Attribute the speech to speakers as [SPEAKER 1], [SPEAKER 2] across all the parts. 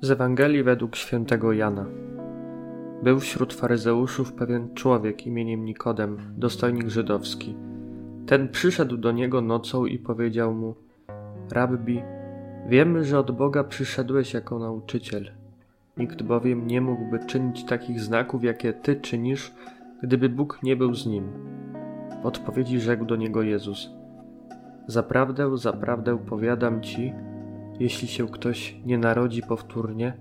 [SPEAKER 1] Z Ewangelii według świętego Jana. Był wśród faryzeuszów pewien człowiek imieniem Nikodem, dostojnik żydowski. Ten przyszedł do niego nocą i powiedział mu: Rabbi, wiemy, że od Boga przyszedłeś jako nauczyciel. Nikt bowiem nie mógłby czynić takich znaków, jakie ty czynisz, gdyby Bóg nie był z nim. W odpowiedzi rzekł do niego Jezus: Zaprawdę, zaprawdę powiadam ci, jeśli się ktoś nie narodzi powtórnie,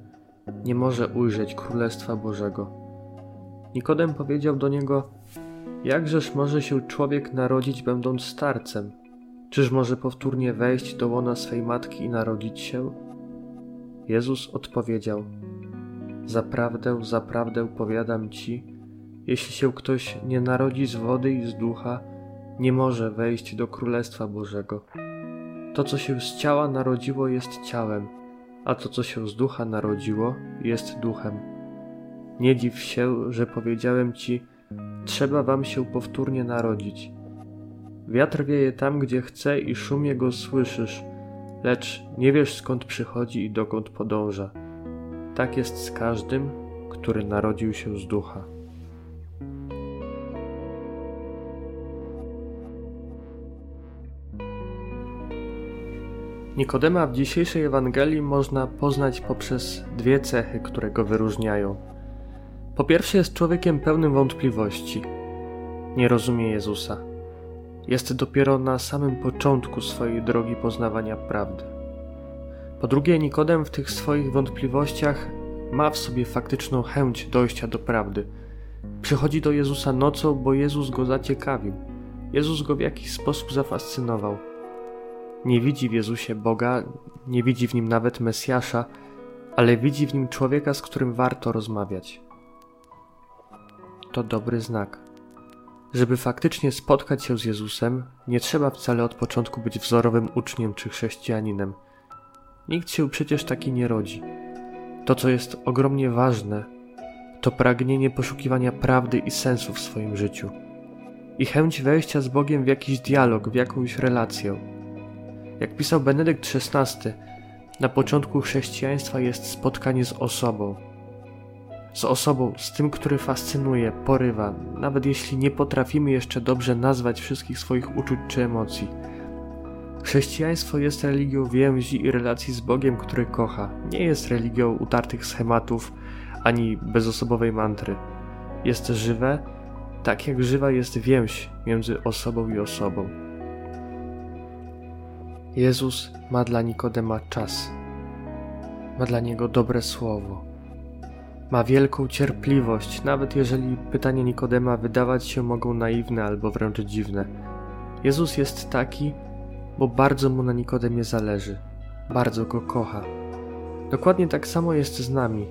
[SPEAKER 1] nie może ujrzeć Królestwa Bożego. Nikodem powiedział do niego: Jakżeż może się człowiek narodzić, będąc starcem? Czyż może powtórnie wejść do łona swej matki i narodzić się? Jezus odpowiedział: Zaprawdę, zaprawdę powiadam ci, jeśli się ktoś nie narodzi z wody i z ducha, nie może wejść do Królestwa Bożego. To, co się z ciała narodziło, jest ciałem, a to, co się z ducha narodziło, jest duchem. Nie dziw się, że powiedziałem ci, trzeba wam się powtórnie narodzić. Wiatr wieje tam, gdzie chce i szum jego słyszysz, lecz nie wiesz skąd przychodzi i dokąd podąża. Tak jest z każdym, który narodził się z ducha. Nikodema w dzisiejszej Ewangelii można poznać poprzez dwie cechy, które go wyróżniają. Po pierwsze, jest człowiekiem pełnym wątpliwości. Nie rozumie Jezusa. Jest dopiero na samym początku swojej drogi poznawania prawdy. Po drugie, Nikodem w tych swoich wątpliwościach ma w sobie faktyczną chęć dojścia do prawdy. Przychodzi do Jezusa nocą, bo Jezus go zaciekawił. Jezus go w jakiś sposób zafascynował nie widzi w Jezusie Boga, nie widzi w nim nawet Mesjasza, ale widzi w nim człowieka, z którym warto rozmawiać. To dobry znak. Żeby faktycznie spotkać się z Jezusem, nie trzeba wcale od początku być wzorowym uczniem czy chrześcijaninem. Nikt się przecież taki nie rodzi. To, co jest ogromnie ważne, to pragnienie poszukiwania prawdy i sensu w swoim życiu i chęć wejścia z Bogiem w jakiś dialog, w jakąś relację jak pisał Benedykt XVI, na początku chrześcijaństwa jest spotkanie z osobą. Z osobą, z tym, który fascynuje, porywa, nawet jeśli nie potrafimy jeszcze dobrze nazwać wszystkich swoich uczuć czy emocji. Chrześcijaństwo jest religią więzi i relacji z Bogiem, który kocha. Nie jest religią utartych schematów ani bezosobowej mantry. Jest żywe, tak jak żywa jest więź między osobą i osobą. Jezus ma dla Nikodema czas, ma dla niego dobre słowo, ma wielką cierpliwość, nawet jeżeli pytania Nikodema wydawać się mogą naiwne albo wręcz dziwne. Jezus jest taki, bo bardzo mu na Nikodemie zależy, bardzo go kocha. Dokładnie tak samo jest z nami.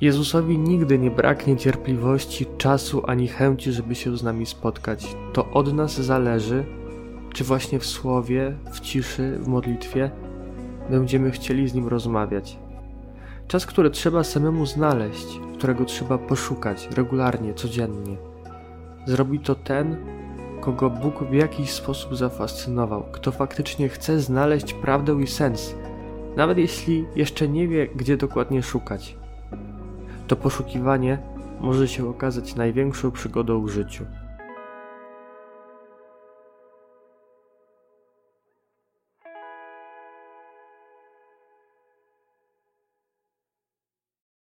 [SPEAKER 1] Jezusowi nigdy nie braknie cierpliwości, czasu ani chęci, żeby się z nami spotkać. To od nas zależy, czy właśnie w słowie, w ciszy, w modlitwie będziemy chcieli z Nim rozmawiać. Czas, który trzeba samemu znaleźć, którego trzeba poszukać regularnie, codziennie. Zrobi to ten, kogo Bóg w jakiś sposób zafascynował, kto faktycznie chce znaleźć prawdę i sens, nawet jeśli jeszcze nie wie, gdzie dokładnie szukać. To poszukiwanie może się okazać największą przygodą w życiu.